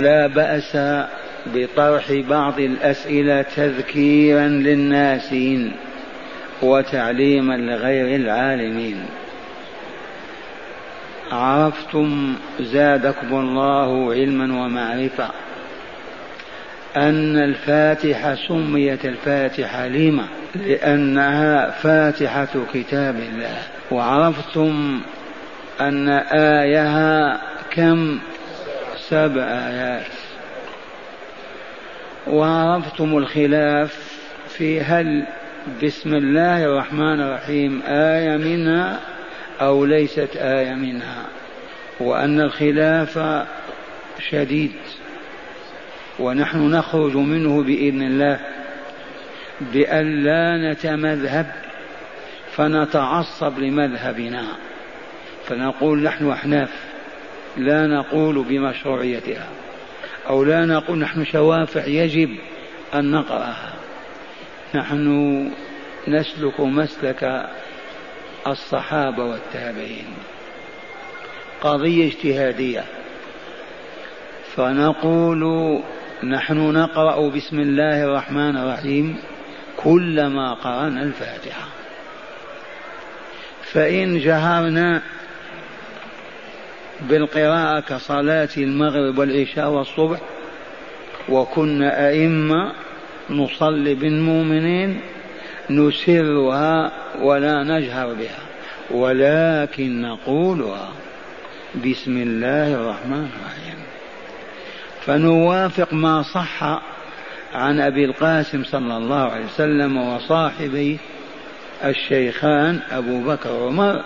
لا بأس بطرح بعض الأسئلة تذكيرا للناسين وتعليما لغير العالمين. عرفتم زادكم الله علما ومعرفة أن الفاتحة سميت الفاتحة لما؟ لأنها فاتحة كتاب الله. وعرفتم أن آيها كم؟ سبع آيات. وعرفتم الخلاف في هل بسم الله الرحمن الرحيم آية منها أو ليست آية منها. وأن الخلاف شديد. ونحن نخرج منه بإذن الله. بأن لا نتمذهب فنتعصب لمذهبنا. فنقول نحن أحناف. لا نقول بمشروعيتها أو لا نقول نحن شوافع يجب أن نقرأها. نحن نسلك مسلك الصحابة والتابعين. قضية اجتهادية. فنقول نحن نقرأ بسم الله الرحمن الرحيم كلما قرأنا الفاتحة. فإن جهرنا بالقراءة كصلاة المغرب والعشاء والصبح وكنا أئمة نصلي بالمؤمنين نسرها ولا نجهر بها ولكن نقولها بسم الله الرحمن الرحيم. فنوافق ما صح عن أبي القاسم صلى الله عليه وسلم وصاحبيه الشيخان أبو بكر وعمر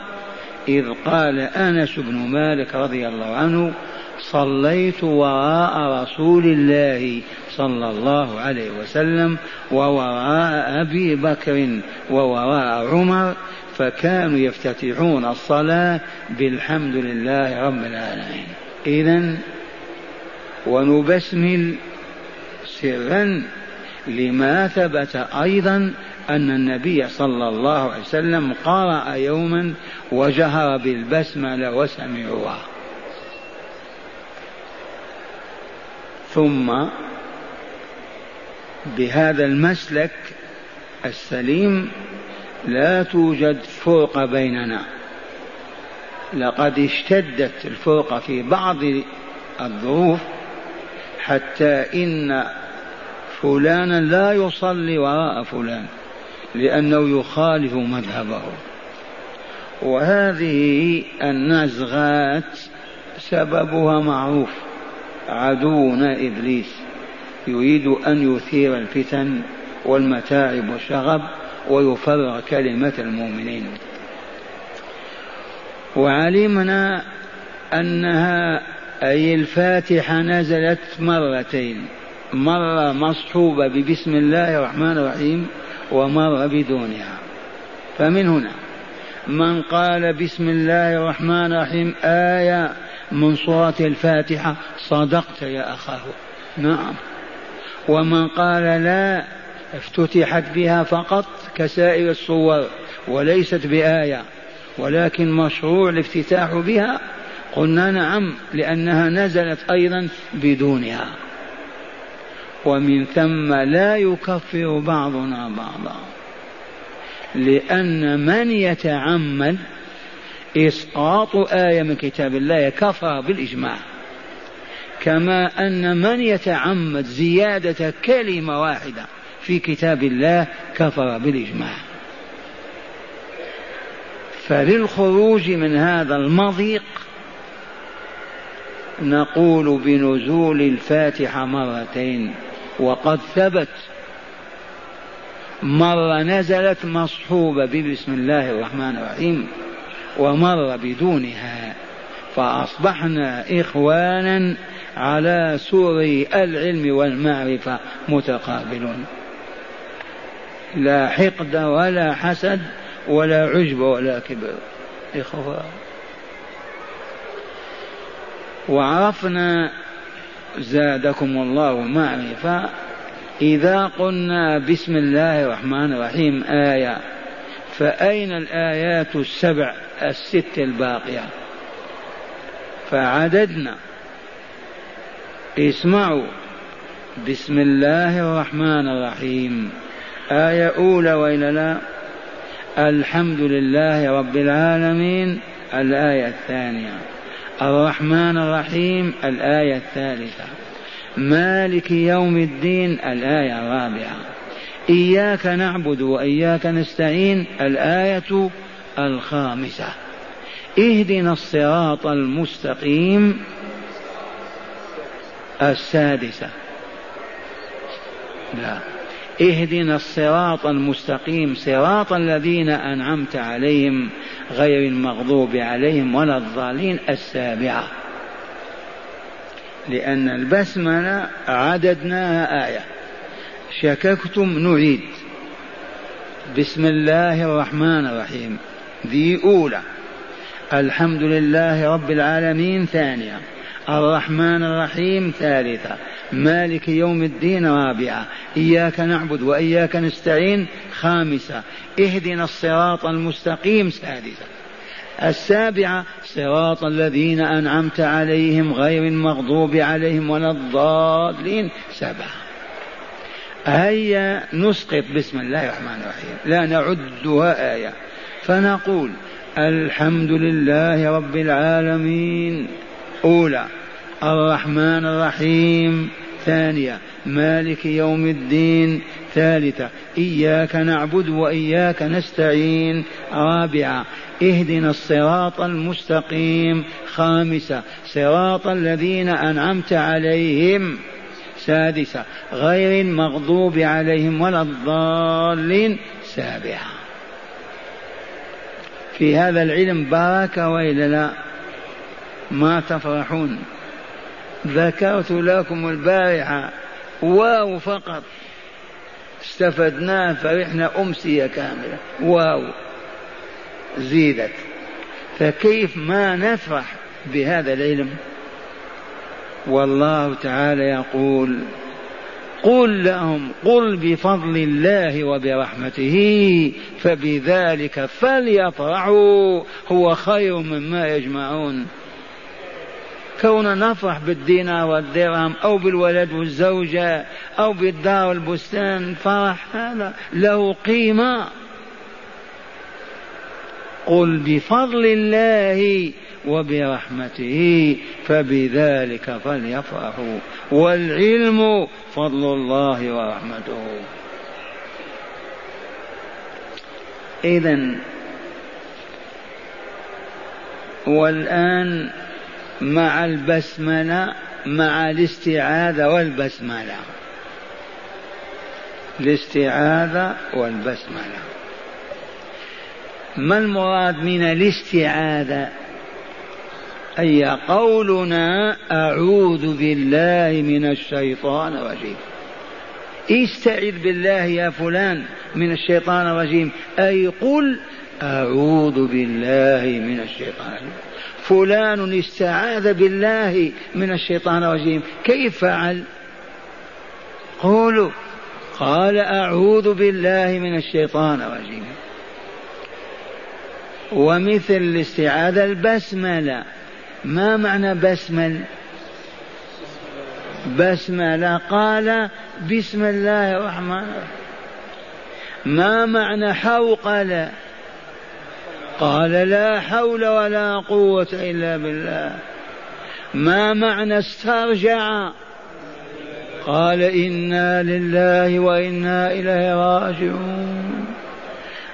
إذ قال أنس بن مالك رضي الله عنه صليت وراء رسول الله صلى الله عليه وسلم ووراء أبي بكر ووراء عمر فكانوا يفتتحون الصلاة بالحمد لله رب العالمين. اذا ونبسمل سرا لما ثبت أيضا أن النبي صلى الله عليه وسلم قرأ يوما وجهر بالبسملة وسمعوها. ثم بهذا المسلك السليم لا توجد فرقة بيننا. لقد اشتدت الفرقة في بعض الظروف حتى إن فلانا لا يصلي وراء فلان. لأنه يخالف مذهبه. وهذه النزغات سببها معروف. عدونا إبليس. يريد أن يثير الفتن والمتاعب والشغب ويفرغ كلمة المؤمنين. وعلمنا أنها أي الفاتحة نزلت مرتين. مرة مصحوبة ببسم الله الرحمن الرحيم ومره بدونها. فمن هنا من قال بسم الله الرحمن الرحيم آية من سورة الفاتحة صدقت يا أخاه. نعم. ومن قال لا افتتحت بها فقط كسائر الصور وليست بآية ولكن مشروع الافتتاح بها قلنا نعم لأنها نزلت أيضا بدونها. ومن ثم لا يكفر بعضنا بعضا. لأن من يتعمد إسقاط آية من كتاب الله كفر بالإجماع. كما أن من يتعمد زيادة كلمة واحدة في كتاب الله كفر بالإجماع. فللخروج من هذا المضيق نقول بنزول الفاتحة مرتين. وقد ثبت مرة نزلت مصحوبة ببسم الله الرحمن الرحيم ومر بدونها فأصبحنا إخوانا على سور العلم والمعرفة متقابلون. لا حقد ولا حسد ولا عجب ولا كبر إخوة. وعرفنا زادكم الله معرفة إذا قلنا بسم الله الرحمن الرحيم آية فأين الآيات السبع الست الباقية؟ فعددنا. اسمعوا. بسم الله الرحمن الرحيم. آية أولى وإلا لا. الحمد لله رب العالمين. الآية الثانية. الرحمن الرحيم الآية الثالثة. مالك يوم الدين الآية الرابعة. إياك نعبد وإياك نستعين الآية الخامسة. اهدنا الصراط المستقيم السادسة. لا. اهدنا الصراط المستقيم صراط الذين أنعمت عليهم غير المغضوب عليهم ولا الضالين السابعة. لأن البسملة عددناها آية. شككتم نعيد بسم الله الرحمن الرحيم. ذي أولى. الحمد لله رب العالمين. ثانية. الرحمن الرحيم. ثالثة. مالك يوم الدين رابعة إياك نعبد وإياك نستعين. خامسة اهدنا الصراط المستقيم. سادسة السابعة صراط الذين أنعمت عليهم غير المغضوب عليهم ولا الضالين. سبعة هيا نسقط. بسم الله الرحمن الرحيم. لا نعدها آية. فنقول الحمد لله رب العالمين. أولى الرحمن الرحيم. ثانية مالك يوم الدين. ثالثة إياك نعبد وإياك نستعين. رابعة اهدنا الصراط المستقيم. خامسة صراط الذين أنعمت عليهم. سادسة غير المغضوب عليهم ولا الضالين. سابعة. في هذا العلم بركة وإلا لا؟ ما تفرحون. ذكرت لكم البارحة واو فقط. استفدناه فرحنا أمسية كاملة. واو. زيدت. فكيف ما نفرح بهذا العلم؟ والله تعالى يقول قل لهم قل بفضل الله وبرحمته فبذلك فليفرحوا هو خير مما يجمعون. كون نفرح بالدينار والدرهم أو بالولد والزوجة أو بالدار والبستان فرح هذا له قيمة. قل بفضل الله وبرحمته فبذلك فليفرحوا. والعلم فضل الله ورحمته. إذا والآن مع البسملة مع الاستعاذة والبسملة. الاستعاذة والبسملة. ما المراد من الاستعاذة؟ أي قولنا أعوذ بالله من الشيطان الرجيم. استعذ بالله يا فلان من الشيطان الرجيم. أي قل أعوذ بالله من الشيطان الرجيم. فلان استعاذ بالله من الشيطان الرجيم. كيف فعل؟ قولوا. قال أعوذ بالله من الشيطان الرجيم. ومثل الاستعاذة البسملة. ما معنى بسمل؟ بسملة. قال بسم الله الرحمن الرحيم. ما معنى حوقل قال لا حول ولا قوة إلا بالله. ما معنى استرجع؟ قال إنا لله وإنا إليه راجعون.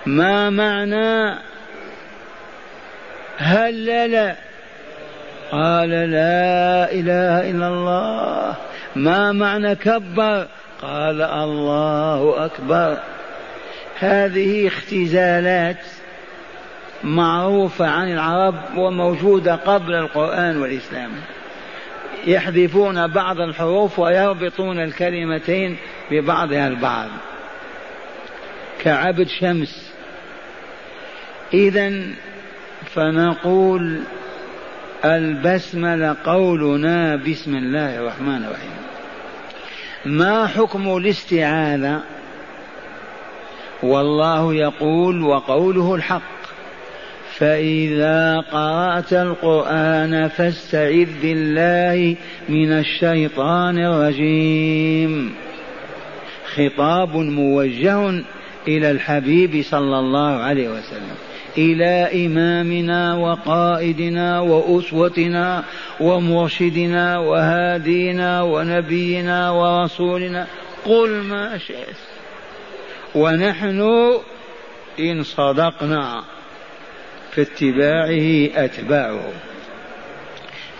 ما معنى؟ هلل. قال لا إله إلا الله. ما معنى كبر؟ قال الله أكبر. هذه اختزالات. معروفة عن العرب وموجودة قبل القرآن والإسلام. يحذفون بعض الحروف ويربطون الكلمتين ببعضها البعض. كعبد شمس. إذا فنقول البسملة قولنا بسم الله الرحمن الرحيم. ما حكم الاستعاذة؟ والله يقول وقوله الحق. فإذا قرأت القرآن فاستعذ بالله من الشيطان الرجيم. خطاب موجه إلى الحبيب صلى الله عليه وسلم إلى إمامنا وقائدنا وأسوتنا ومرشدنا وهادينا ونبينا ورسولنا قل ما شئت ونحن إن صدقنا. في أتباعه. أتباعه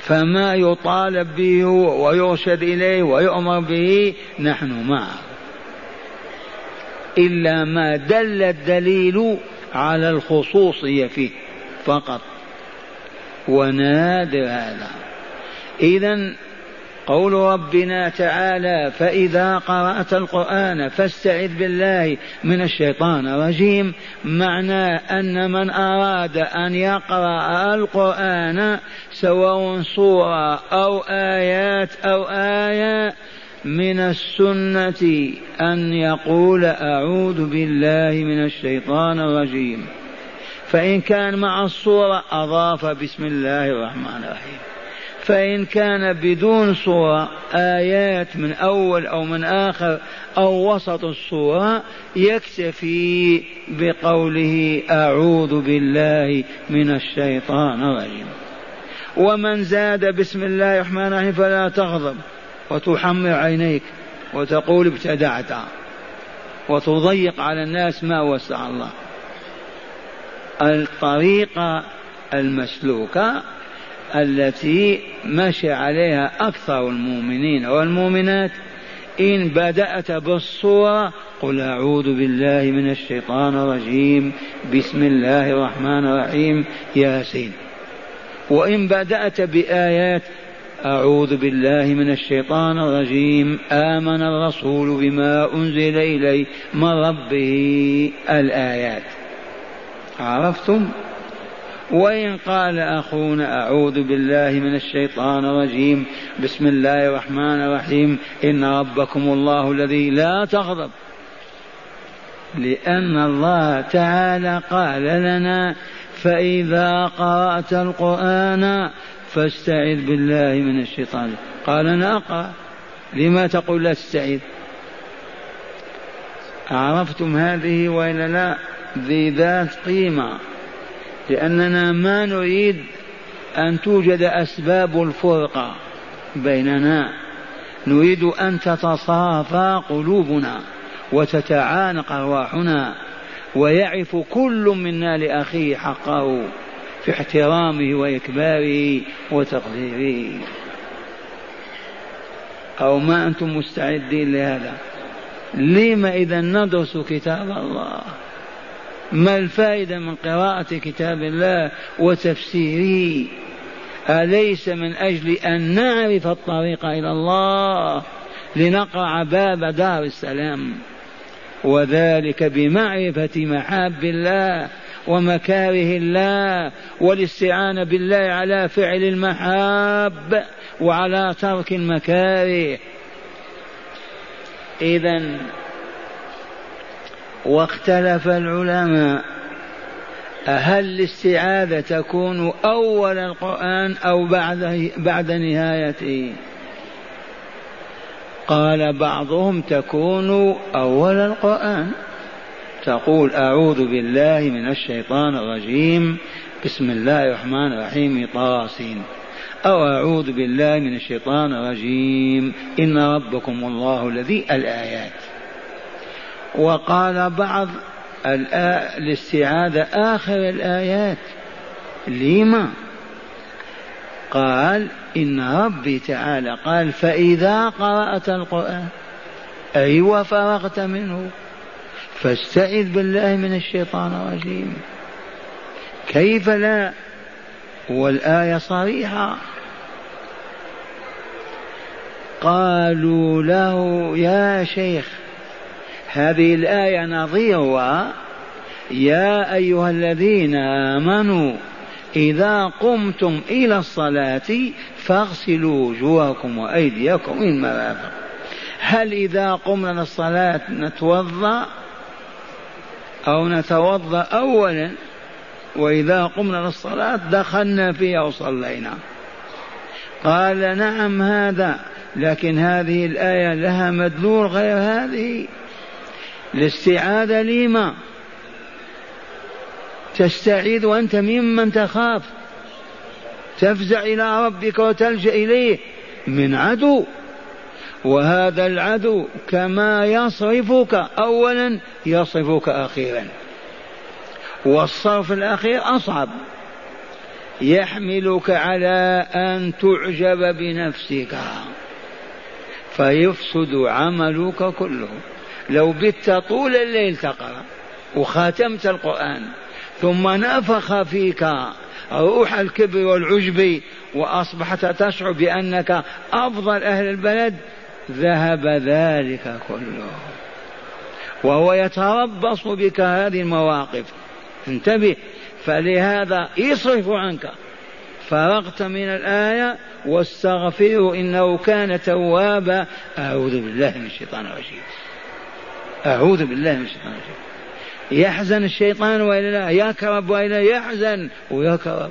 فما يطالب به ويرشد إليه ويؤمر به نحن معه. إلا ما دل الدليل على الخصوصية فيه فقط. ونادر هذا. إذا قول ربنا تعالى فإذا قرأت القرآن فاستعذ بالله من الشيطان الرجيم. معناه أن من أراد أن يقرأ القرآن سواء سورة أو آيات أو آية من السنة أن يقول أعوذ بالله من الشيطان الرجيم. فإن كان مع الصورة أضاف بسم الله الرحمن الرحيم. فإن كان بدون صورة آيات من أول أو من آخر أو وسط الصورة يكتفي بقوله أعوذ بالله من الشيطان الرجيم. ومن زاد بسم الله الرحمن الرحيم فلا تغضب وتحمر عينيك وتقول ابتدعت وتضيق على الناس ما وسع الله. الطريقة المسلوكة التي مشى عليها أكثر المؤمنين والمؤمنات إن بدأت بالصورة قل أعوذ بالله من الشيطان الرجيم بسم الله الرحمن الرحيم ياسين. وإن بدأت بآيات أعوذ بالله من الشيطان الرجيم آمن الرسول بما أنزل إليه من ربه الآيات. عرفتم؟ وإن قال أخونا أعوذ بالله من الشيطان الرجيم بسم الله الرحمن الرحيم إن ربكم الله الذي لا تغضب لأن الله تعالى قال لنا فإذا قرأت القرآن فاستعذ بالله من الشيطان قال ناقة لما تقول لا تستعذ عرفتم هذه وإلا لا؟ ذي ذات قيمة لأننا ما نريد أن توجد أسباب الفرقة بيننا. نريد أن تتصافى قلوبنا وتتعانق أرواحنا ويعرف كل منا لأخيه حقه في احترامه وإكباره وتقديره. أو ما أنتم مستعدين لهذا؟ لما إذا ندرس كتاب الله؟ ما الفائدة من قراءة كتاب الله وتفسيره؟ أليس من أجل أن نعرف الطريق إلى الله لنقرع باب دار السلام؟ وذلك بمعرفة محاب الله ومكاره الله والاستعانة بالله على فعل المحاب وعلى ترك المكاره. إذا واختلف العلماء. هل الاستعاذة تكون أول القرآن أو بعد بعد نهايته؟ قال بعضهم تكون أول القرآن. تقول أعوذ بالله من الشيطان الرجيم. بسم الله الرحمن الرحيم. طاسين. أو أعوذ بالله من الشيطان الرجيم. إن ربكم الله الذي الآيات. وقال بعض الاستعاذة آخر الآيات. لما؟ قال إن ربي تعالى قال فإذا قرأت القرآن أي وفرغت منه. فاستعذ بالله من الشيطان الرجيم. كيف لا؟ والآية صريحة. قالوا له يا شيخ هذه الآية نظيرها يا أيها الذين آمنوا إذا قمتم إلى الصلاة فاغسلوا وجوهكم وأيديكم من المرافق. هل إذا قمنا للصلاة نتوضأ أو نتوضأ أولا؟ وإذا قمنا للصلاة دخلنا فيها وصلينا. قال نعم هذا لكن هذه الآية لها مدلول غير هذه. الاستعاذة لما؟ تستعيذ وأنت ممن تخاف. تفزع إلى ربك وتلجأ إليه من عدو. وهذا العدو كما يصرفك أولا يصرفك أخيرا. والصرف الأخير أصعب. يحملك على أن تعجب بنفسك. فيفسد عملك كله. لو بت طول الليل تقرأ وختمت القرآن ثم نفخ فيك روح الكبر والعجب وأصبحت تشعر بأنك أفضل أهل البلد ذهب ذلك كله. وهو يتربص بك هذه المواقف. انتبه فلهذا يصرف عنك. فرغت من الآية واستغفره إنه كان توابا. أعوذ بالله من الشيطان الرجيم. أعوذ بالله من الشيطان الرجيم. يحزن الشيطان وإلا لا يكرب وإلا يحزن. ويكرب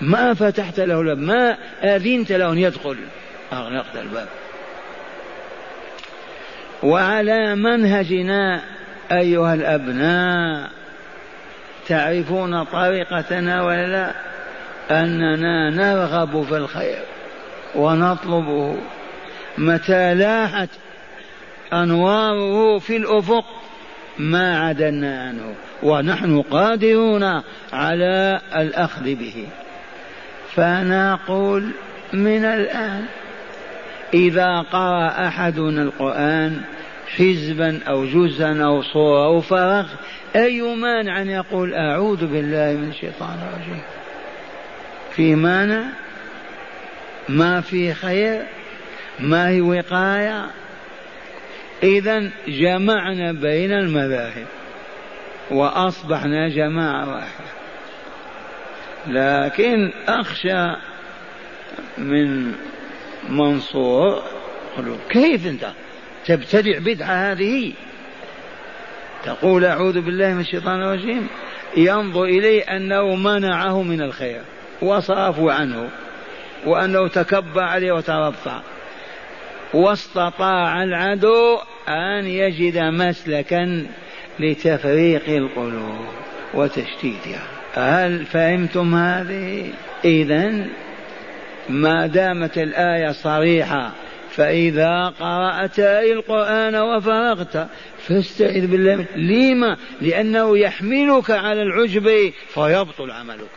ما فتحت له الباب. ما أذنت له أن يدخل. أغلقت الباب. وعلى منهجنا أيها الأبناء تعرفون طريقتنا ولا لا أننا نرغب في الخير ونطلبه. متى لاحت أنواره في الأفق ما عدلنا عنه ونحن قادرون على الأخذ به. فنقول من الآن إذا قرأ أحدنا القرآن حزبا أو جزءا أو صورة أو فرغ أي مانع أن يقول أعوذ بالله من الشيطان الرجيم؟ في مانع؟ ما في خير؟ ما هي وقاية؟ إذا جمعنا بين المذاهب وأصبحنا جماعة واحدة. لكن أخشى من منصور كيف أنت تبتدع بدعة هذه؟ تقول أعوذ بالله من الشيطان الرجيم. ينظر إليه أنه منعه من الخير وصرفوا عنه وأنه تكبر عليه وترفع. واستطاع العدو أن يجد مسلكا لتفريق القلوب وتشتيتها هل فهمتم هذه؟ إذا ما دامت الآية صريحة فإذا قرأت القرآن وفرغت فاستعذ بالله. لما؟ لأنه يحملك على العجب فيبطل عملك.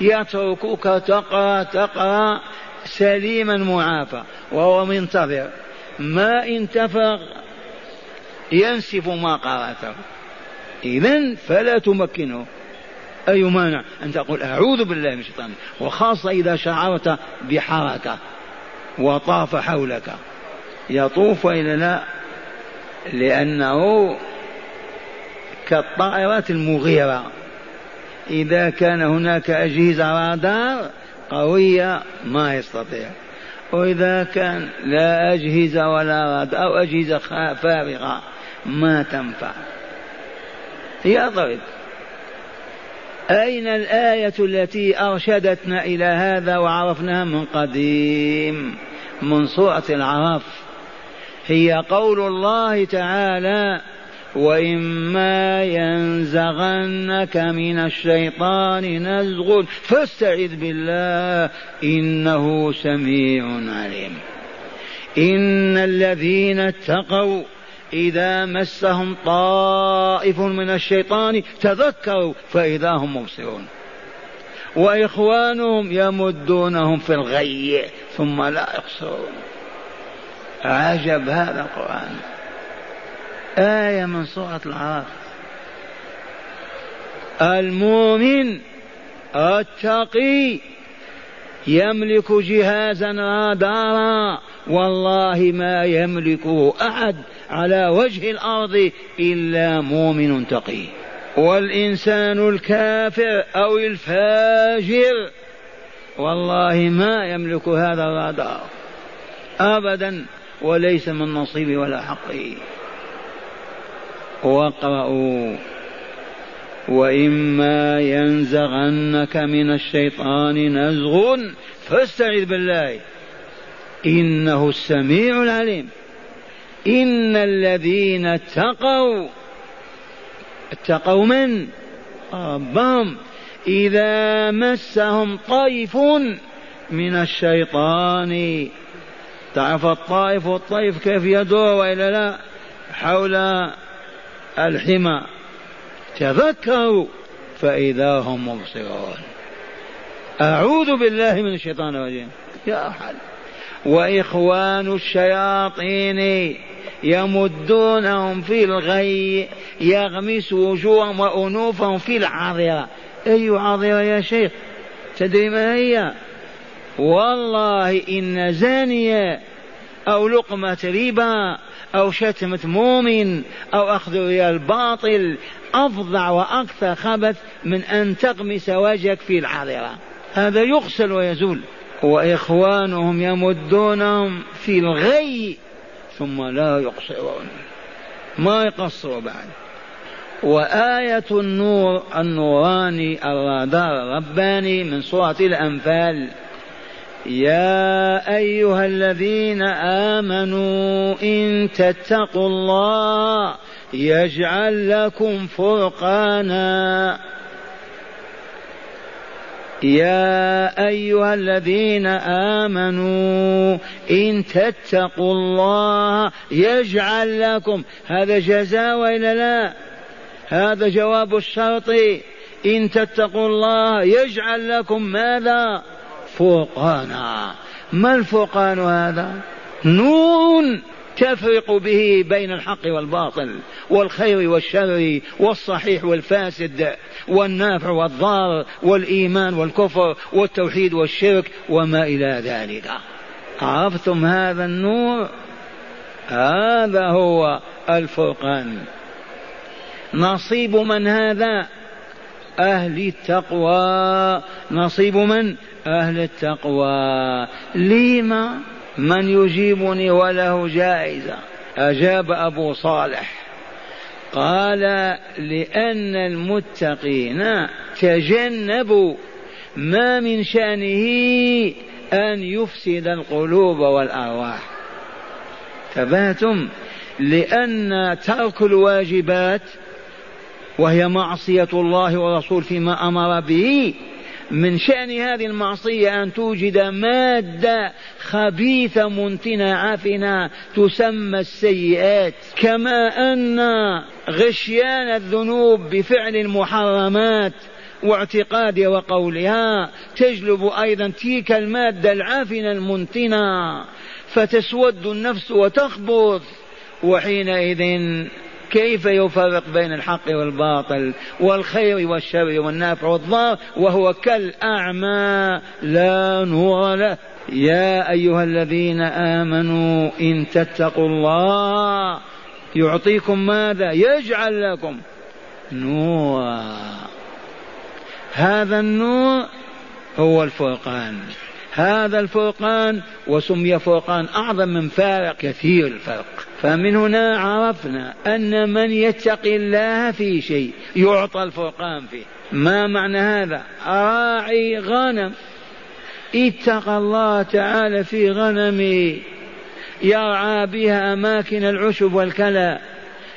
يتركك تقرأ تقرأ سليما معافى وهو منتظر. ما انتفق ينسف ما قرأته. إذا فلا تمكنه. أي مانع أن تقول أعوذ بالله من الشيطان. وخاصة إذا شعرت بحركة وطاف حولك. يطوف إلى لا لأنه كالطائرات المغيرة. إذا كان هناك أجهزة رادار قوية ما يستطيع. وإذا كان لا أجهزة ولا رادار أو أجهزة فارغة ما تنفع. يضرب أين الآية التي أرشدتنا إلى هذا وعرفناها من قديم؟ من سورة العرف. هي قول الله تعالى وإما ينزغنك من الشيطان نزغ فاستعذ بالله إنه سميع عليم إن الذين اتقوا إذا مسهم طائف من الشيطان تذكروا فإذا هم مبصرون وإخوانهم يمدونهم في الغي ثم لا يقصرون عجب هذا القرآن آية من سورة العراف. المؤمن التقي يملك جهازا رادارا والله ما يملكه أحد على وجه الأرض إلا مؤمن تقي. والإنسان الكافر أو الفاجر والله ما يملك هذا الرادار أبدا وليس من نصيبه ولا حقه واقرأوا وإما ينزغنك من الشيطان نزغ. فاستعذ بالله. إنه السميع العليم. إن الذين اتقوا. اتقوا من؟ ربهم. إذا مسهم طيف من الشيطان. تعرف الطائف والطيف كيف يدور وإلا لا؟ حول الحمى. تذكروا فإذا هم مبصرون. أعوذ بالله من الشيطان الرجيم. يا حل وإخوان الشياطين يمدونهم في الغي يغمس وجوههم وأنوفهم في العاذرة أي عاذرة يا شيخ؟ تدري ما هي؟ والله إن زانية أو لقمة ربا أو شتمة مؤمن أو أخذ ريال باطل. أفظع وأكثر خبث من أن تغمس وجهك في العاذرة هذا يغسل ويزول. وإخوانهم يمدونهم في الغي ثم لا يقصرون. ما يقصروا بعد. وآية النور النوراني الرادار الرباني من سورة الأنفال. يا أيها الذين آمنوا إن تتقوا الله يجعل لكم فرقانا. يا أيها الذين آمنوا إن تتقوا الله يجعل لكم. هذا جزاء وإلا لا؟ هذا جواب الشرط. إن تتقوا الله يجعل لكم ماذا؟ فرقانا ما الفرقان هذا؟ نور تفرق به بين الحق والباطل والخير والشر والصحيح والفاسد والنافع والضار والإيمان والكفر والتوحيد والشرك وما إلى ذلك. عرفتم هذا النور؟ هذا هو الفرقان. نصيب من هذا؟ أهل التقوى. نصيب من؟ أهل التقوى. لما من يجيبني وله جائزة؟ أجاب أبو صالح. قال لأن المتقين تجنبوا ما من شأنه أن يفسد القلوب والأرواح. تباتم لأن ترك الواجبات وهي معصية الله ورسول فيما أمر به من شأن هذه المعصية أن توجد مادة خبيثة منتنة عفنة تسمى السيئات. كما أن غشيان الذنوب بفعل المحرمات واعتقادها وقولها تجلب أيضا تلك المادة العافنة المنتنة فتسود النفس وتخبث وحينئذ كيف يفرق بين الحق والباطل والخير والشر والنافع والضار وهو كالأعمى لا نور له؟ يا أيها الذين آمنوا إن تتقوا الله يعطيكم ماذا؟ يجعل لكم نورا. هذا النور هو الفرقان. هذا الفرقان وسمي فرقان أعظم من فارق كثير الفرق. فمن هنا عرفنا أن من يتقي الله في شيء يعطى الفرقان فيه. ما معنى هذا؟ راعي غنم. اتقى الله تعالى في غنمه. يرعى بها أماكن العشب والكلى.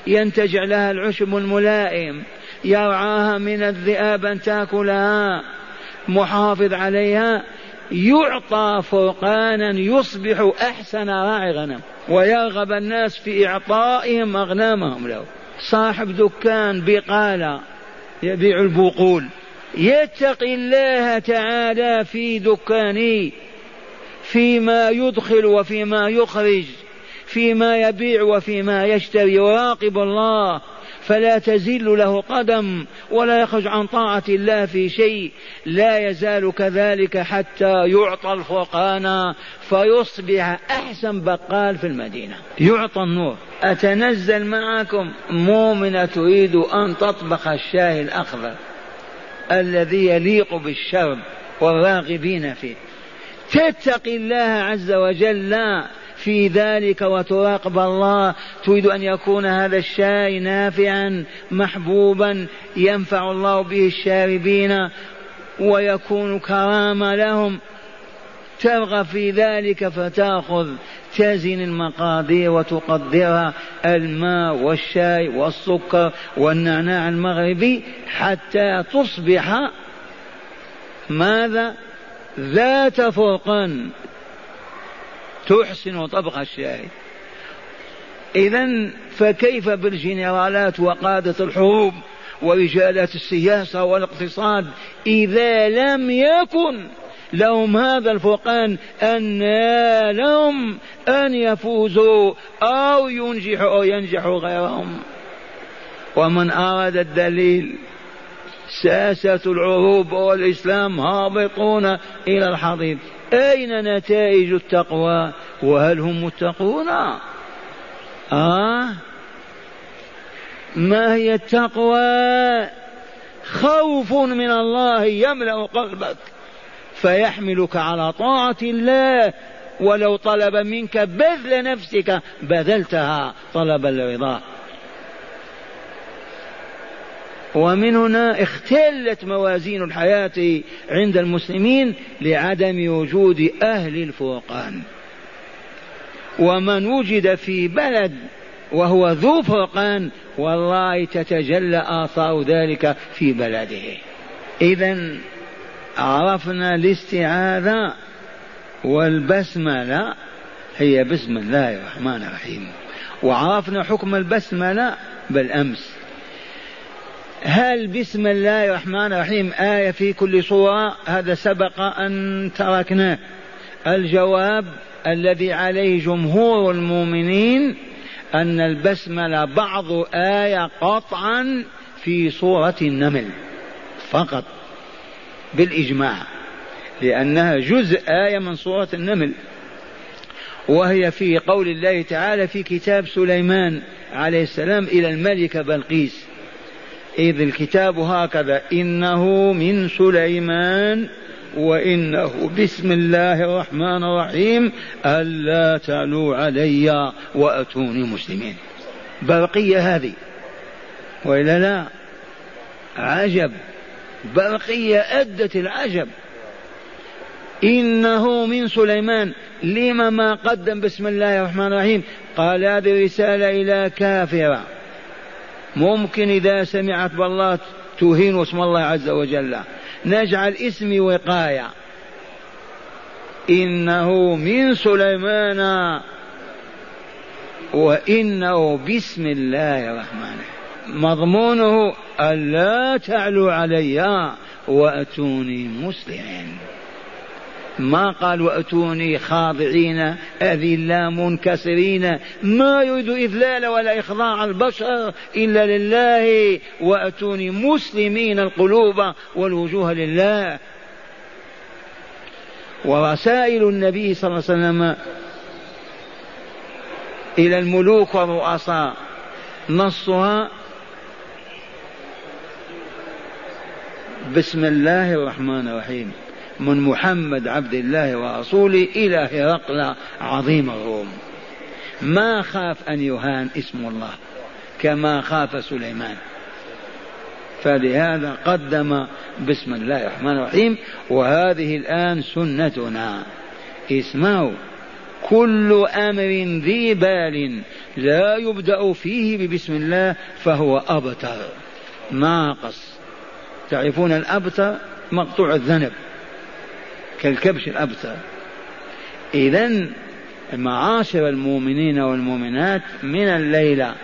ينتجع لها العشب الملائم. يرعاها من الذئاب أن تأكلها. محافظ عليها. يعطى فرقانا يصبح أحسن راعي غنم ويرغب الناس في إعطائهم أغنامهم له. صاحب دكان بقالة يبيع البقول. يتقي الله تعالى في دكانه فيما يدخل وفيما يخرج فيما يبيع وفيما يشتري. يراقب الله فلا تزل له قدم ولا يخرج عن طاعة الله في شيء. لا يزال كذلك حتى يعطى الفرقان فيصبح أحسن بقال في المدينة. يعطى النور. أتنزل معكم؟ مؤمنة تريد أن تطبخ الشاي الأخضر الذي يليق بالشرب والراغبين فيه. تتقي الله عز وجل. في ذلك وتراقب الله. تريد أن يكون هذا الشاي نافعا محبوبا ينفع الله به الشاربين ويكون كرامة لهم. ترغب في ذلك فتأخذ تزن المقادير وتقدرها الماء والشاي والسكر والنعناع المغربي حتى تصبح ماذا؟ ذات فرقان. تحسن طبخ الشاي إذا فكيف بالجنرالات وقادة الحروب ورجالات السياسة والاقتصاد إذا لم يكن لهم هذا الفرقان أن لهم أن يفوزوا أو ينجحوا أو ينجحوا غيرهم؟ ومن أراد الدليل ساسة العروب والإسلام هابطون إلى الحضيض. أين نتائج التقوى؟ وهل هم متقون؟ آه؟ ما هي التقوى؟ خوف من الله يملأ قلبك فيحملك على طاعة الله. ولو طلب منك بذل نفسك بذلتها طلب الرضا. ومن هنا اختلت موازين الحياة عند المسلمين لعدم وجود أهل الفرقان ومن وجد في بلد وهو ذو فرقان والله تتجلى آثار ذلك في بلده. إذا عرفنا الاستعاذة والبسملة هي بسم الله الرحمن الرحيم. وعرفنا حكم البسملة بالأمس. هل بسم الله الرحمن الرحيم آية في كل صورة هذا سبق أن تركناه الجواب الذي عليه جمهور المؤمنين أن البسملة بعض آية قطعا في سورة النمل. فقط. بالإجماع. لأنها جزء آية من سورة النمل. وهي في قول الله تعالى في كتاب سليمان عليه السلام إلى الملكة بلقيس. إذ الكتاب هكذا إنه من سليمان وإنه بسم الله الرحمن الرحيم ألا تعلوا علي وأتوني مسلمين. برقية هذه. وإلا لا؟ عجب. برقية أدت العجب. إنه من سليمان. لما ما قدم بسم الله الرحمن الرحيم؟ قال هذه رسالة إلى كافرة. ممكن إذا سمعت بالله توهين اسم الله عز وجل. نجعل اسمي وقاية. إنه من سليمان. وإنه بسم الله الرحمن مضمونه ألا تعلوا علي وأتوني مسلمين ما قال وأتوني خاضعين أذلا منكسرين. ما يريد إذلال ولا إخضاع البشر إلا لله وأتوني مسلمين القلوب والوجوه لله. ورسائل النبي صلى الله عليه وسلم إلى الملوك والرؤساء. نصها بسم الله الرحمن الرحيم. من محمد عبد الله ورسوله إلى هرقل عظيم الروم. ما خاف أن يهان اسم الله كما خاف سليمان. فلهذا قدم بسم الله الرحمن الرحيم وهذه الآن سنتنا. اسمعوا كل أمر ذي بال لا يبدأ فيه ببسم الله فهو أبتر. ناقص تعرفون الأبتر؟ مقطوع الذنب. كالكبش الأبتر. إذا معاشر المؤمنين والمؤمنات من الليلة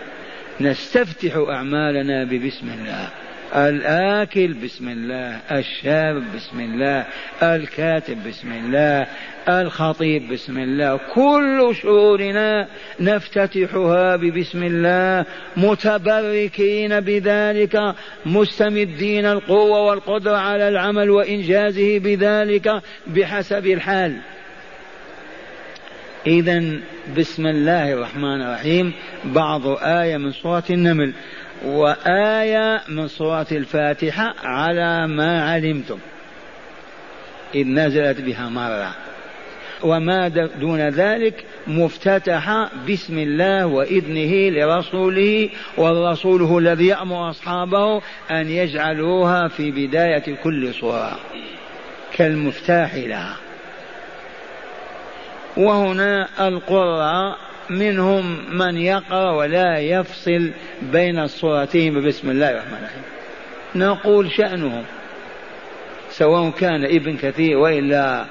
نستفتح أعمالنا ببسم الله. الآكل بسم الله. الشاب بسم الله. الكاتب بسم الله. الخطيب بسم الله. كل شؤوننا نفتتحها ببسم الله. متبركين بذلك مستمدين القوة والقدرة على العمل وإنجازه بذلك بحسب الحال. إذا بسم الله الرحمن الرحيم. بعض آية من سورة النمل. وآية من سورة الفاتحة على ما علمتم. إذ نزلت بها مرة وما دون ذلك مفتتحة بسم الله وإذنه لرسوله والرسول هو الذي يأمر أصحابه أن يجعلوها في بداية كل صورة كالمفتاح لها. وهنا القراء منهم من يقرأ ولا يفصل بين الصورتين بسم الله الرحمن الرحيم. نقول شأنهم سواء كان ابن كثير وإلا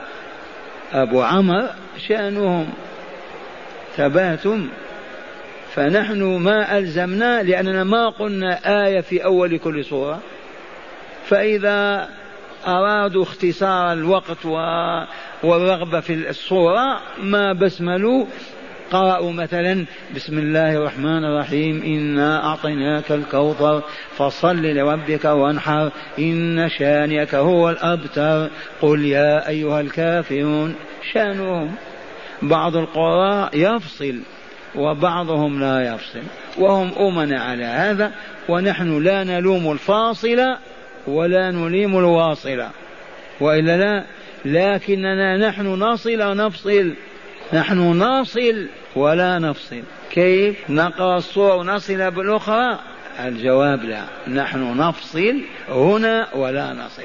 أبو عمر شأنهم ثباتم فنحن ما ألزمنا لأننا ما قلنا آية في أول كل سورة. فإذا أرادوا اختصار الوقت والرغبة في الصورة ما بسملوا قرأوا مثلا بسم الله الرحمن الرحيم إنا أعطيناك الكوثر فصل لربك وانحر إن شانئك هو الأبتر. قل يا أيها الكافرون شانهم. بعض القراء يفصل وبعضهم لا يفصل. وهم أمن على هذا ونحن لا نلوم الفاصل ولا نليم الواصل. وإلا لا لكننا نحن نصل ونفصل نحن نصل ولا نفصل. كيف؟ نقرأ الصورة ونصل بالأخرى؟ الجواب لا. نحن نفصل هنا ولا نصل.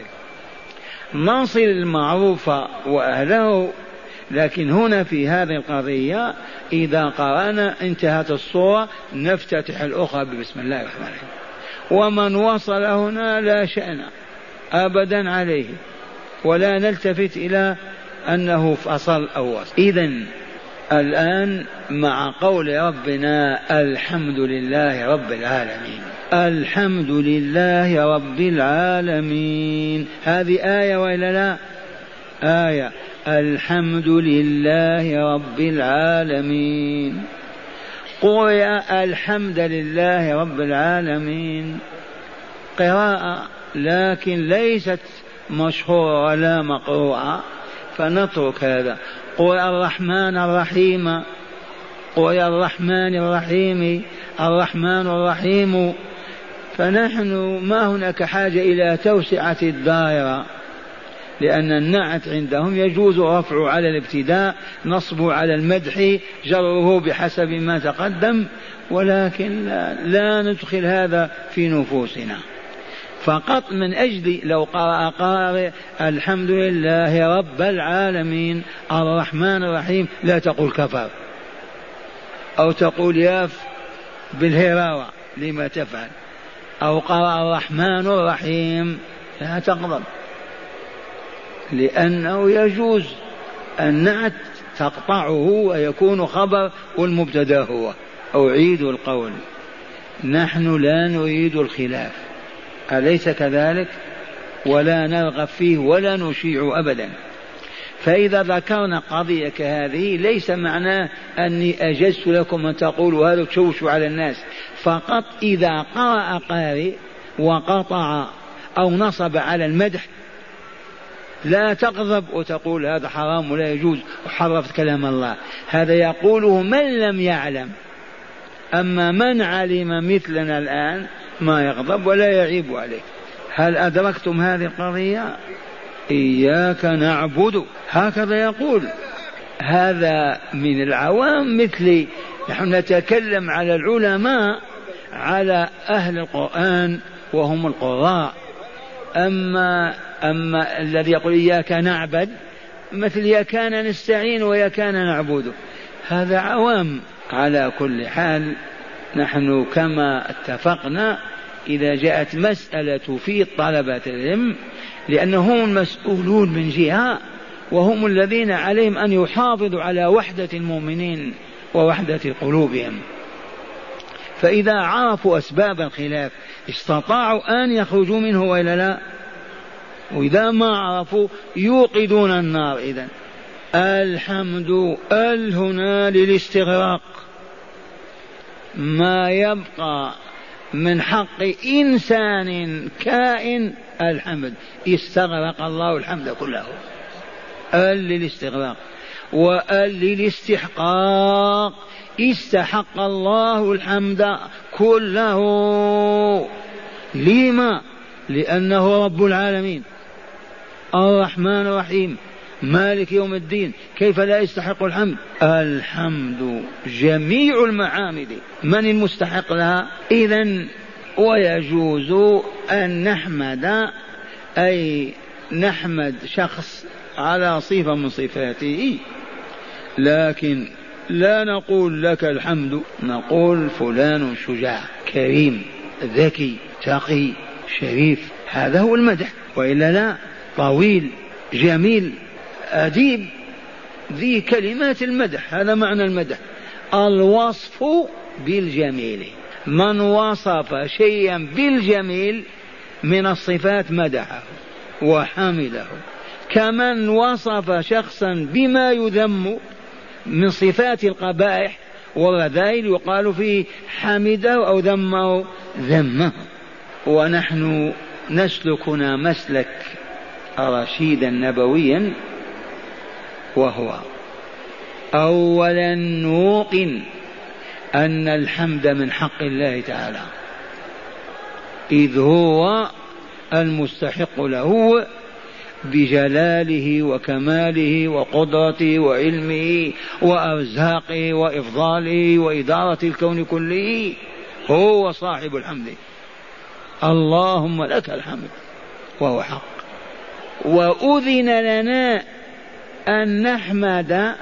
نصل المعروف وأهله لكن هنا في هذه القضية إذا قرأنا انتهت الصورة نفتتح الأخرى بسم الله الرحمن الرحيم. ومن وصل هنا لا شأن أبدا عليه ولا نلتفت إلى أنه فصل أو وصل. إذا الآن مع قول ربنا الحمد لله رب العالمين. الحمد لله رب العالمين. هذه آية وإلا لا؟ آية. الحمد لله رب العالمين. قرئ الحمد لله رب العالمين. قراءة لكن ليست مشهورة ولا مقروءة. فنترك هذا. قل الرحمن الرحيم قل الرحمن الرحيم الرحمن الرحيم. فنحن ما هناك حاجة إلى توسعة الدائرة لأن النعت عندهم يجوز رفعه على الابتداء نصبه على المدح جره بحسب ما تقدم ولكن لا, لا ندخل هذا في نفوسنا. فقط من أجل لو قرأ قارئ الحمد لله رب العالمين الرحمن الرحيم لا تقول كفر. أو تقول ياف بالهراوة لما تفعل. أو قرأ الرحمن الرحيم لا تغضب لأنه يجوز النعت تقطعه ويكون خبر والمبتدا هو. أعيد القول. نحن لا نريد الخلاف. أليس كذلك؟ ولا نرغب فيه ولا نشيع أبدا. فإذا ذكرنا قضية كهذه ليس معناه أني أجزت لكم أن تقولوا هذا تشوشوا على الناس. فقط إذا قرأ قارئ وقطع أو نصب على المدح لا تغضب وتقول هذا حرام ولا يجوز وحرفت كلام الله. هذا يقوله من لم يعلم. أما من علم مثلنا الآن ما يغضب ولا يعيب عليه. هل أدركتم هذه القضية؟ إياك نعبد. هكذا يقول. هذا من العوام مثلي نحن نتكلم على العلماء على أهل القرآن وهم القراء أما أما الذي يقول إياك نعبد مثل كان نستعين ويا كان نعبد. هذا عوام على كل حال. نحن كما اتفقنا إذا جاءت مسألة في طلبة العلم لأنهم المسؤولون من جهة وهم الذين عليهم أن يحافظوا على وحدة المؤمنين ووحدة قلوبهم. فإذا عرفوا أسباب الخلاف استطاعوا أن يخرجوا منه وإلا لا؟ وإذا ما عرفوا يوقدون النار إذا الحمد ال هنا للاستغراق؟ ما يبقى من حق إنسان كائن الحمد. استغرق الله الحمد كله. ال للاستغراق وال للاستحقاق استحق الله الحمد كله. لما؟ لأنه رب العالمين. الرحمن الرحيم. مالك يوم الدين كيف لا يستحق الحمد؟ الحمد جميع المحامد من المستحق لها؟ إذا ويجوز أن نحمد أي نحمد شخص على صفة من صفاته. لكن لا نقول لك الحمد نقول فلان شجاع كريم ذكي تقي شريف هذا هو المدح وإلا لا طويل جميل. أديب ذي كلمات المدح. هذا معنى المدح. الوصف بالجميل. من وصف شيئا بالجميل من الصفات مدحه وحمده. كمن وصف شخصا بما يذم من صفات القبائح والرذائل يقال فيه حمده أو ذمه ذمه. ونحن نسلكنا مسلك رشيدا نبويا وهو أولا نوقن أن الحمد من حق الله تعالى. إذ هو المستحق له بجلاله وكماله وقدرته وعلمه وأرزاقه وإفضاله وإدارة الكون كله. هو صاحب الحمد. اللهم لك الحمد وهو حق. وأذن لنا أن نحمد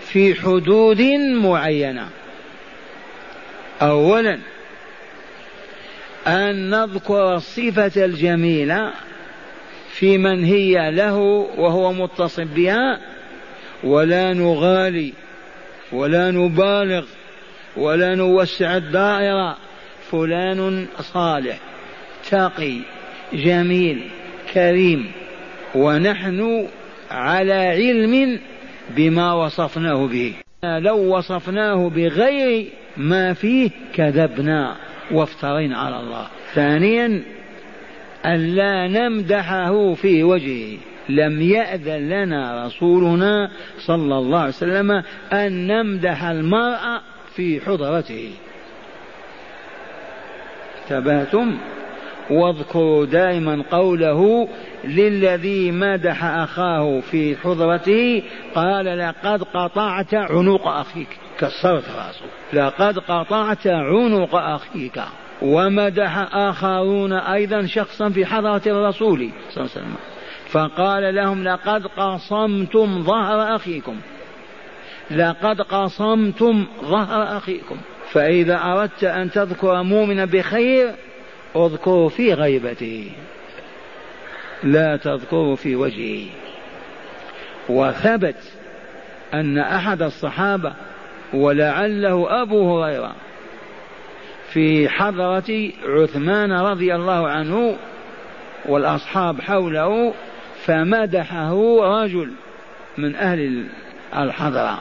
في حدود معينة. اولا أن نذكر الصفة الجميلة في من هي له وهو متصف بها ولا نغالي ولا نبالغ ولا نوسع الدائرة. فلان صالح تقي جميل كريم ونحن على علم بما وصفناه به. لو وصفناه بغير ما فيه كذبنا وافترينا على الله. ثانيا ألا نمدحه في وجهه. لم يأذن لنا رسولنا صلى الله عليه وسلم أن نمدح المرأة في حضرته. انتبهتم؟ واذكروا دائما قوله للذي مدح أخاه في حضرته قال لقد قطعت عنق أخيك. كسرت راسه. لقد قطعت عنق أخيك. ومدح آخرون أيضا شخصا في حضرة الرسول صلى الله عليه وسلم. فقال لهم لقد قصمتم ظهر أخيكم. لقد قصمتم ظهر أخيكم. فإذا أردت أن تذكر مؤمنا بخير اذكر في غيبته. لا تذكر في وجهه. وثبت أن أحد الصحابة ولعله أبو هريرة في حضرة عثمان رضي الله عنه والأصحاب حوله فمدحه رجل من أهل الحضرة.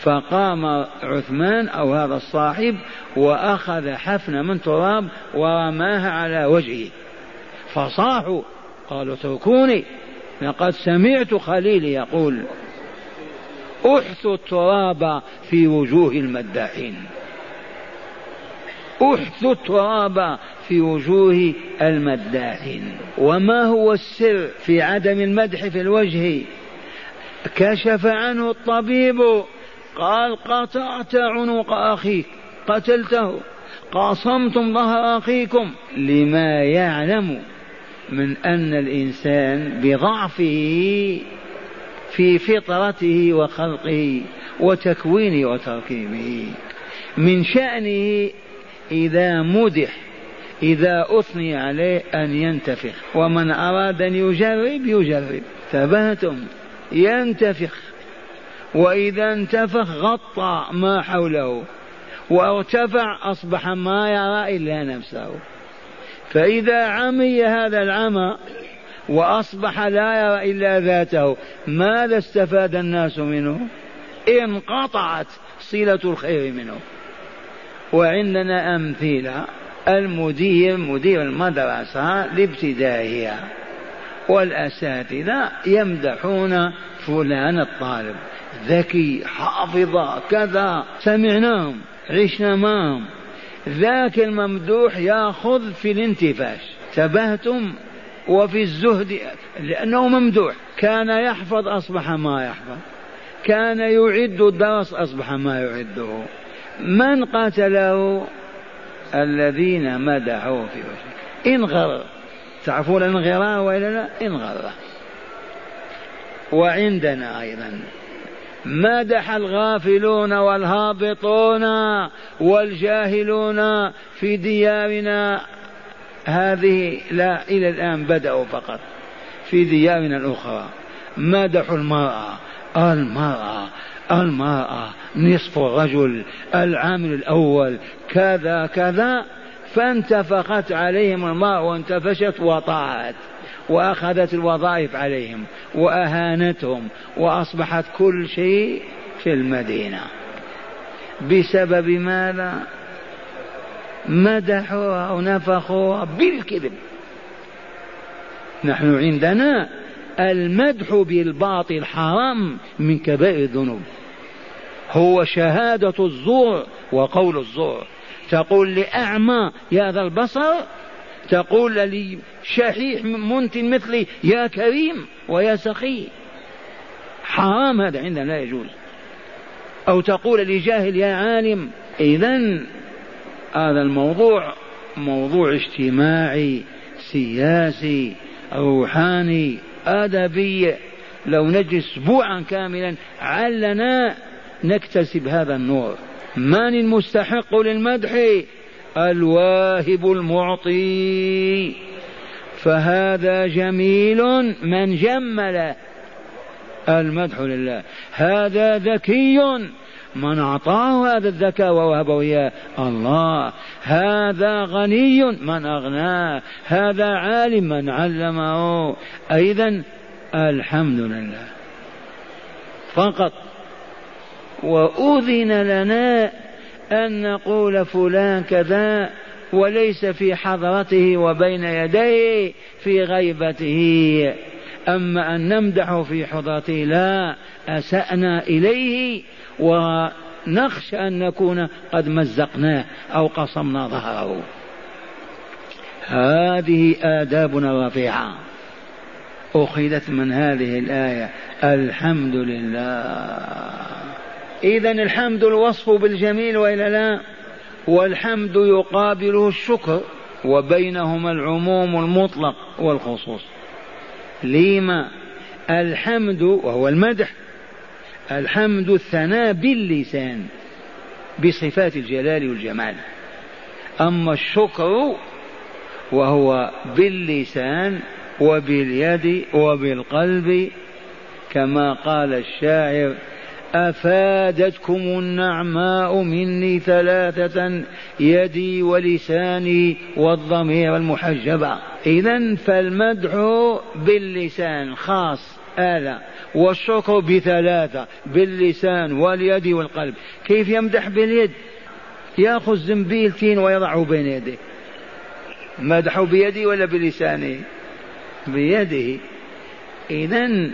فقام عثمان أو هذا الصاحب وأخذ حفنة من تراب ورماها على وجهه. فصاحوا قالوا اتركوني لقد سمعت خليلي يقول احثوا التراب في وجوه المداحين. احثوا التراب في وجوه المداحين. وما هو السر في عدم المدح في الوجه؟ كشف عنه الطبيب. قال قطعت عنق أخيك قتلته. قاصمتم ظهر أخيكم. لما يعلم من أن الإنسان بضعفه في فطرته وخلقه وتكوينه وتركيبه. من شأنه إذا مدح إذا أثني عليه أن ينتفخ. ومن أراد أن يجرب يجرب. ثباتم ينتفخ. وإذا انتفخ غطى ما حوله. وارتفع أصبح ما يرى إلا نفسه. فإذا عمي هذا العمى وأصبح لا يرى إلا ذاته ماذا استفاد الناس منه؟ انقطعت صلة الخير منه. وعندنا أمثلة المدير مدير المدرسة الابتدائية والأساتذة يمدحون فلان الطالب ذكي حافظة كذا سمعناهم عشنا معهم. ذاك الممدوح ياخذ في الانتفاش. تبهتم وفي الزهد لأنه ممدوح. كان يحفظ أصبح ما يحفظ. كان يعد الدرس أصبح ما يعده. من قتله الذين مدحوه في وجهه. انغر تعرفون الانغراء وإلا لا؟ انغر وعندنا أيضا مدح الغافلون والهابطون والجاهلون في ديارنا. هذه لا إلى الآن بدأوا فقط. في ديارنا الأخرى. مدحوا المرأة. المرأة. المرأة. نصف الرجل. العامل الأول. كذا كذا. فانتفخت عليهم الماء وانتفشت وطاعت. وأخذت الوظائف عليهم وأهانتهم وأصبحت كل شيء في المدينة. بسبب ماذا؟ مدحوها ونفخوها بالكذب. نحن عندنا المدح بالباطل حرام من كبائر الذنوب. هو شهادة الزور وقول الزور. تقول لأعمى يا ذا البصر. تقول شحيح منتن مثلي يا كريم ويا سخي حرام هذا عندنا لا يجوز. أو تقول لجاهل يا عالم إذا هذا الموضوع موضوع اجتماعي سياسي روحاني أدبي. لو نجلس أسبوعا كاملا علنا نكتسب هذا النور. من المستحق للمدح؟ الواهب المعطي. فهذا جميل من جمل المدح لله. هذا ذكي من أعطاه هذا الذكاء ووهبه إياه الله. هذا غني من أغناه. هذا عالم من علمه. أيضا الحمد لله. فقط وأذن لنا أن نقول فلان كذا وليس في حضرته وبين يديه في غيبته. أما أن نمدح في حضرته لا أسأنا إليه ونخشى أن نكون قد مزقناه أو قصمنا ظهره. هذه آدابنا الرفيعة. أخذت من هذه الآية الحمد لله. إذا الحمد الوصف بالجميل وإلا لا؟ والحمد يقابله الشكر وبينهما العموم المطلق والخصوص. لما الحمد وهو المدح الحمد الثناء باللسان بصفات الجلال والجمال. أما الشكر وهو باللسان وباليد وبالقلب كما قال الشاعر أفادتكم النعماء مني ثلاثة يدي ولساني والضمير المحجبة إذا فالمدح باللسان خاص آلة. والشكر بثلاثة باللسان واليد والقلب. كيف يمدح باليد؟ يأخذ زنبيلتين ويضعه بين يديه. مدحه بيده ولا بلسانه بيده. إذا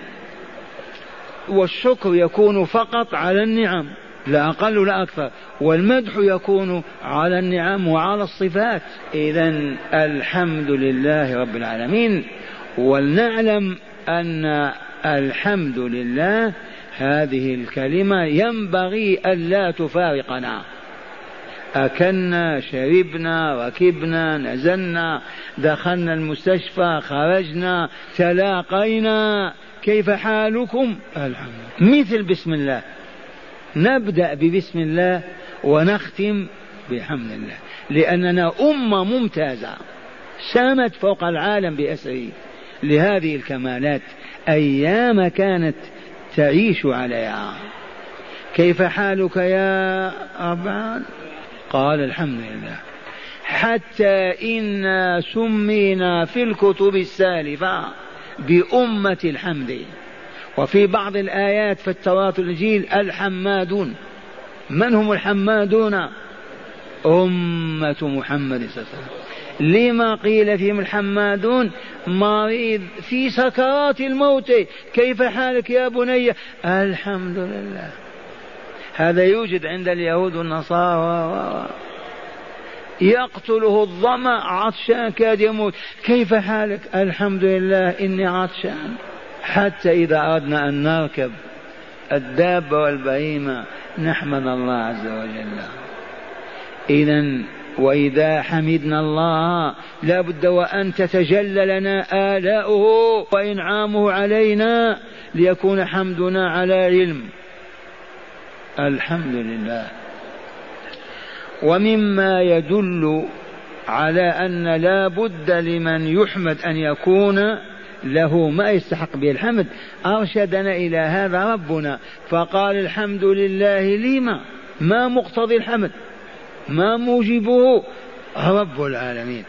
والشكر يكون فقط على النعم لا أقل لا أكثر. والمدح يكون على النعم وعلى الصفات. إذا الحمد لله رب العالمين. ولنعلم أن الحمد لله هذه الكلمة ينبغي ألا تفارقنا. أكلنا شربنا ركبنا نزلنا دخلنا المستشفى خرجنا تلاقينا. كيف حالكم؟ الحمد مثل بسم الله. نبدأ ببسم الله ونختم بحمد الله. لأننا أمة ممتازة سامت فوق العالم بأسره. لهذه الكمالات أيام كانت تعيش عليها. كيف حالك يا أبعاد قال الحمد لله. حتى إنا سمينا في الكتب السالفة. بأمة الحمد. وفي بعض الآيات في التوراة والإنجيل الحمادون. من هم الحمادون؟ أمة محمد صلى الله عليه وسلم. لما قيل فيهم الحمادون؟ مريض في سكرات الموت. كيف حالك يا بني؟ الحمد لله. هذا يوجد عند اليهود والنصارى. يقتله الظمأ عطشان كاد يموت. كيف حالك؟ الحمد لله إني عطشان. حتى إذا أردنا أن نركب الدابة والبهيمة نحمد الله عز وجل. إذا وإذا حمدنا الله لا بد وأن تتجلى لنا آلاؤه وإنعامه علينا ليكون حمدنا على علم. الحمد لله. ومما يدل على أن لا بد لمن يحمد أن يكون له ما يستحق به الحمد. أرشدنا إلى هذا ربنا. فقال الحمد لله لما؟ ما مقتضي الحمد؟ ما موجبه؟ رب العالمين.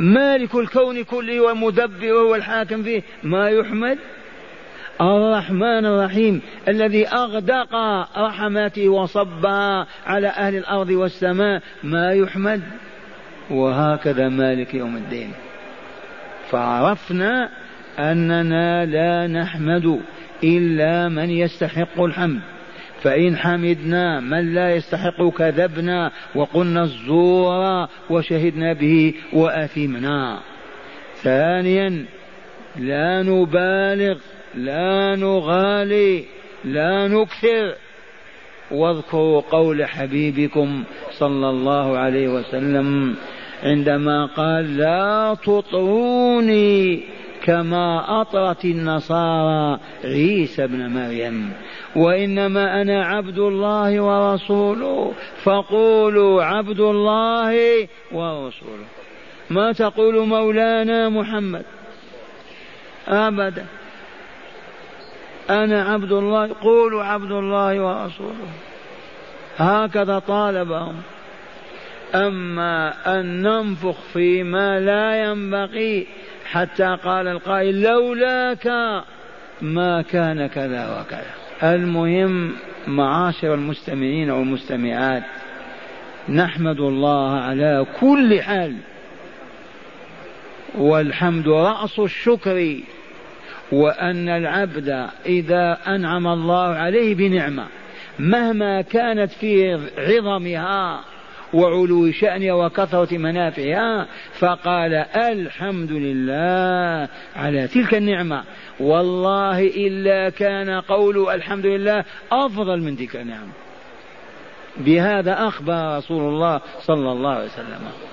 مالك الكون كله ومدبره والحاكم فيه. ما يحمد؟ الرحمن الرحيم الذي أغدق رحماته وصبها على أهل الأرض والسماء ما يحمد. وهكذا مالك يوم الدين. فعرفنا أننا لا نحمد إلا من يستحق الحمد. فإن حمدنا من لا يستحق كذبنا وقلنا الزور وشهدنا به وأثمنا. ثانيا لا نبالغ لا نغالي لا نكثر. واذكروا قول حبيبكم صلى الله عليه وسلم عندما قال لا تطروني كما أطرت النصارى عيسى ابن مريم وإنما أنا عبد الله ورسوله فقولوا عبد الله ورسوله. ما تقول مولانا محمد؟ أبدا. أنا عبد الله قولوا عبد الله ورسوله. هكذا طالبهم. أما أن ننفخ فيما لا ينبغي حتى قال القائل لولاك ما كان كذا وكذا. المهم معاشر المستمعين والمستمعات نحمد الله على كل حال. والحمد رأس الشكر. وأن العبد إذا أنعم الله عليه بنعمة مهما كانت في عظمها وعلو شأنها وكثرة منافعها فقال الحمد لله على تلك النعمة. والله إلا كان قول الحمد لله أفضل من تلك النعمة بهذا أخبر رسول الله صلى الله عليه وسلم.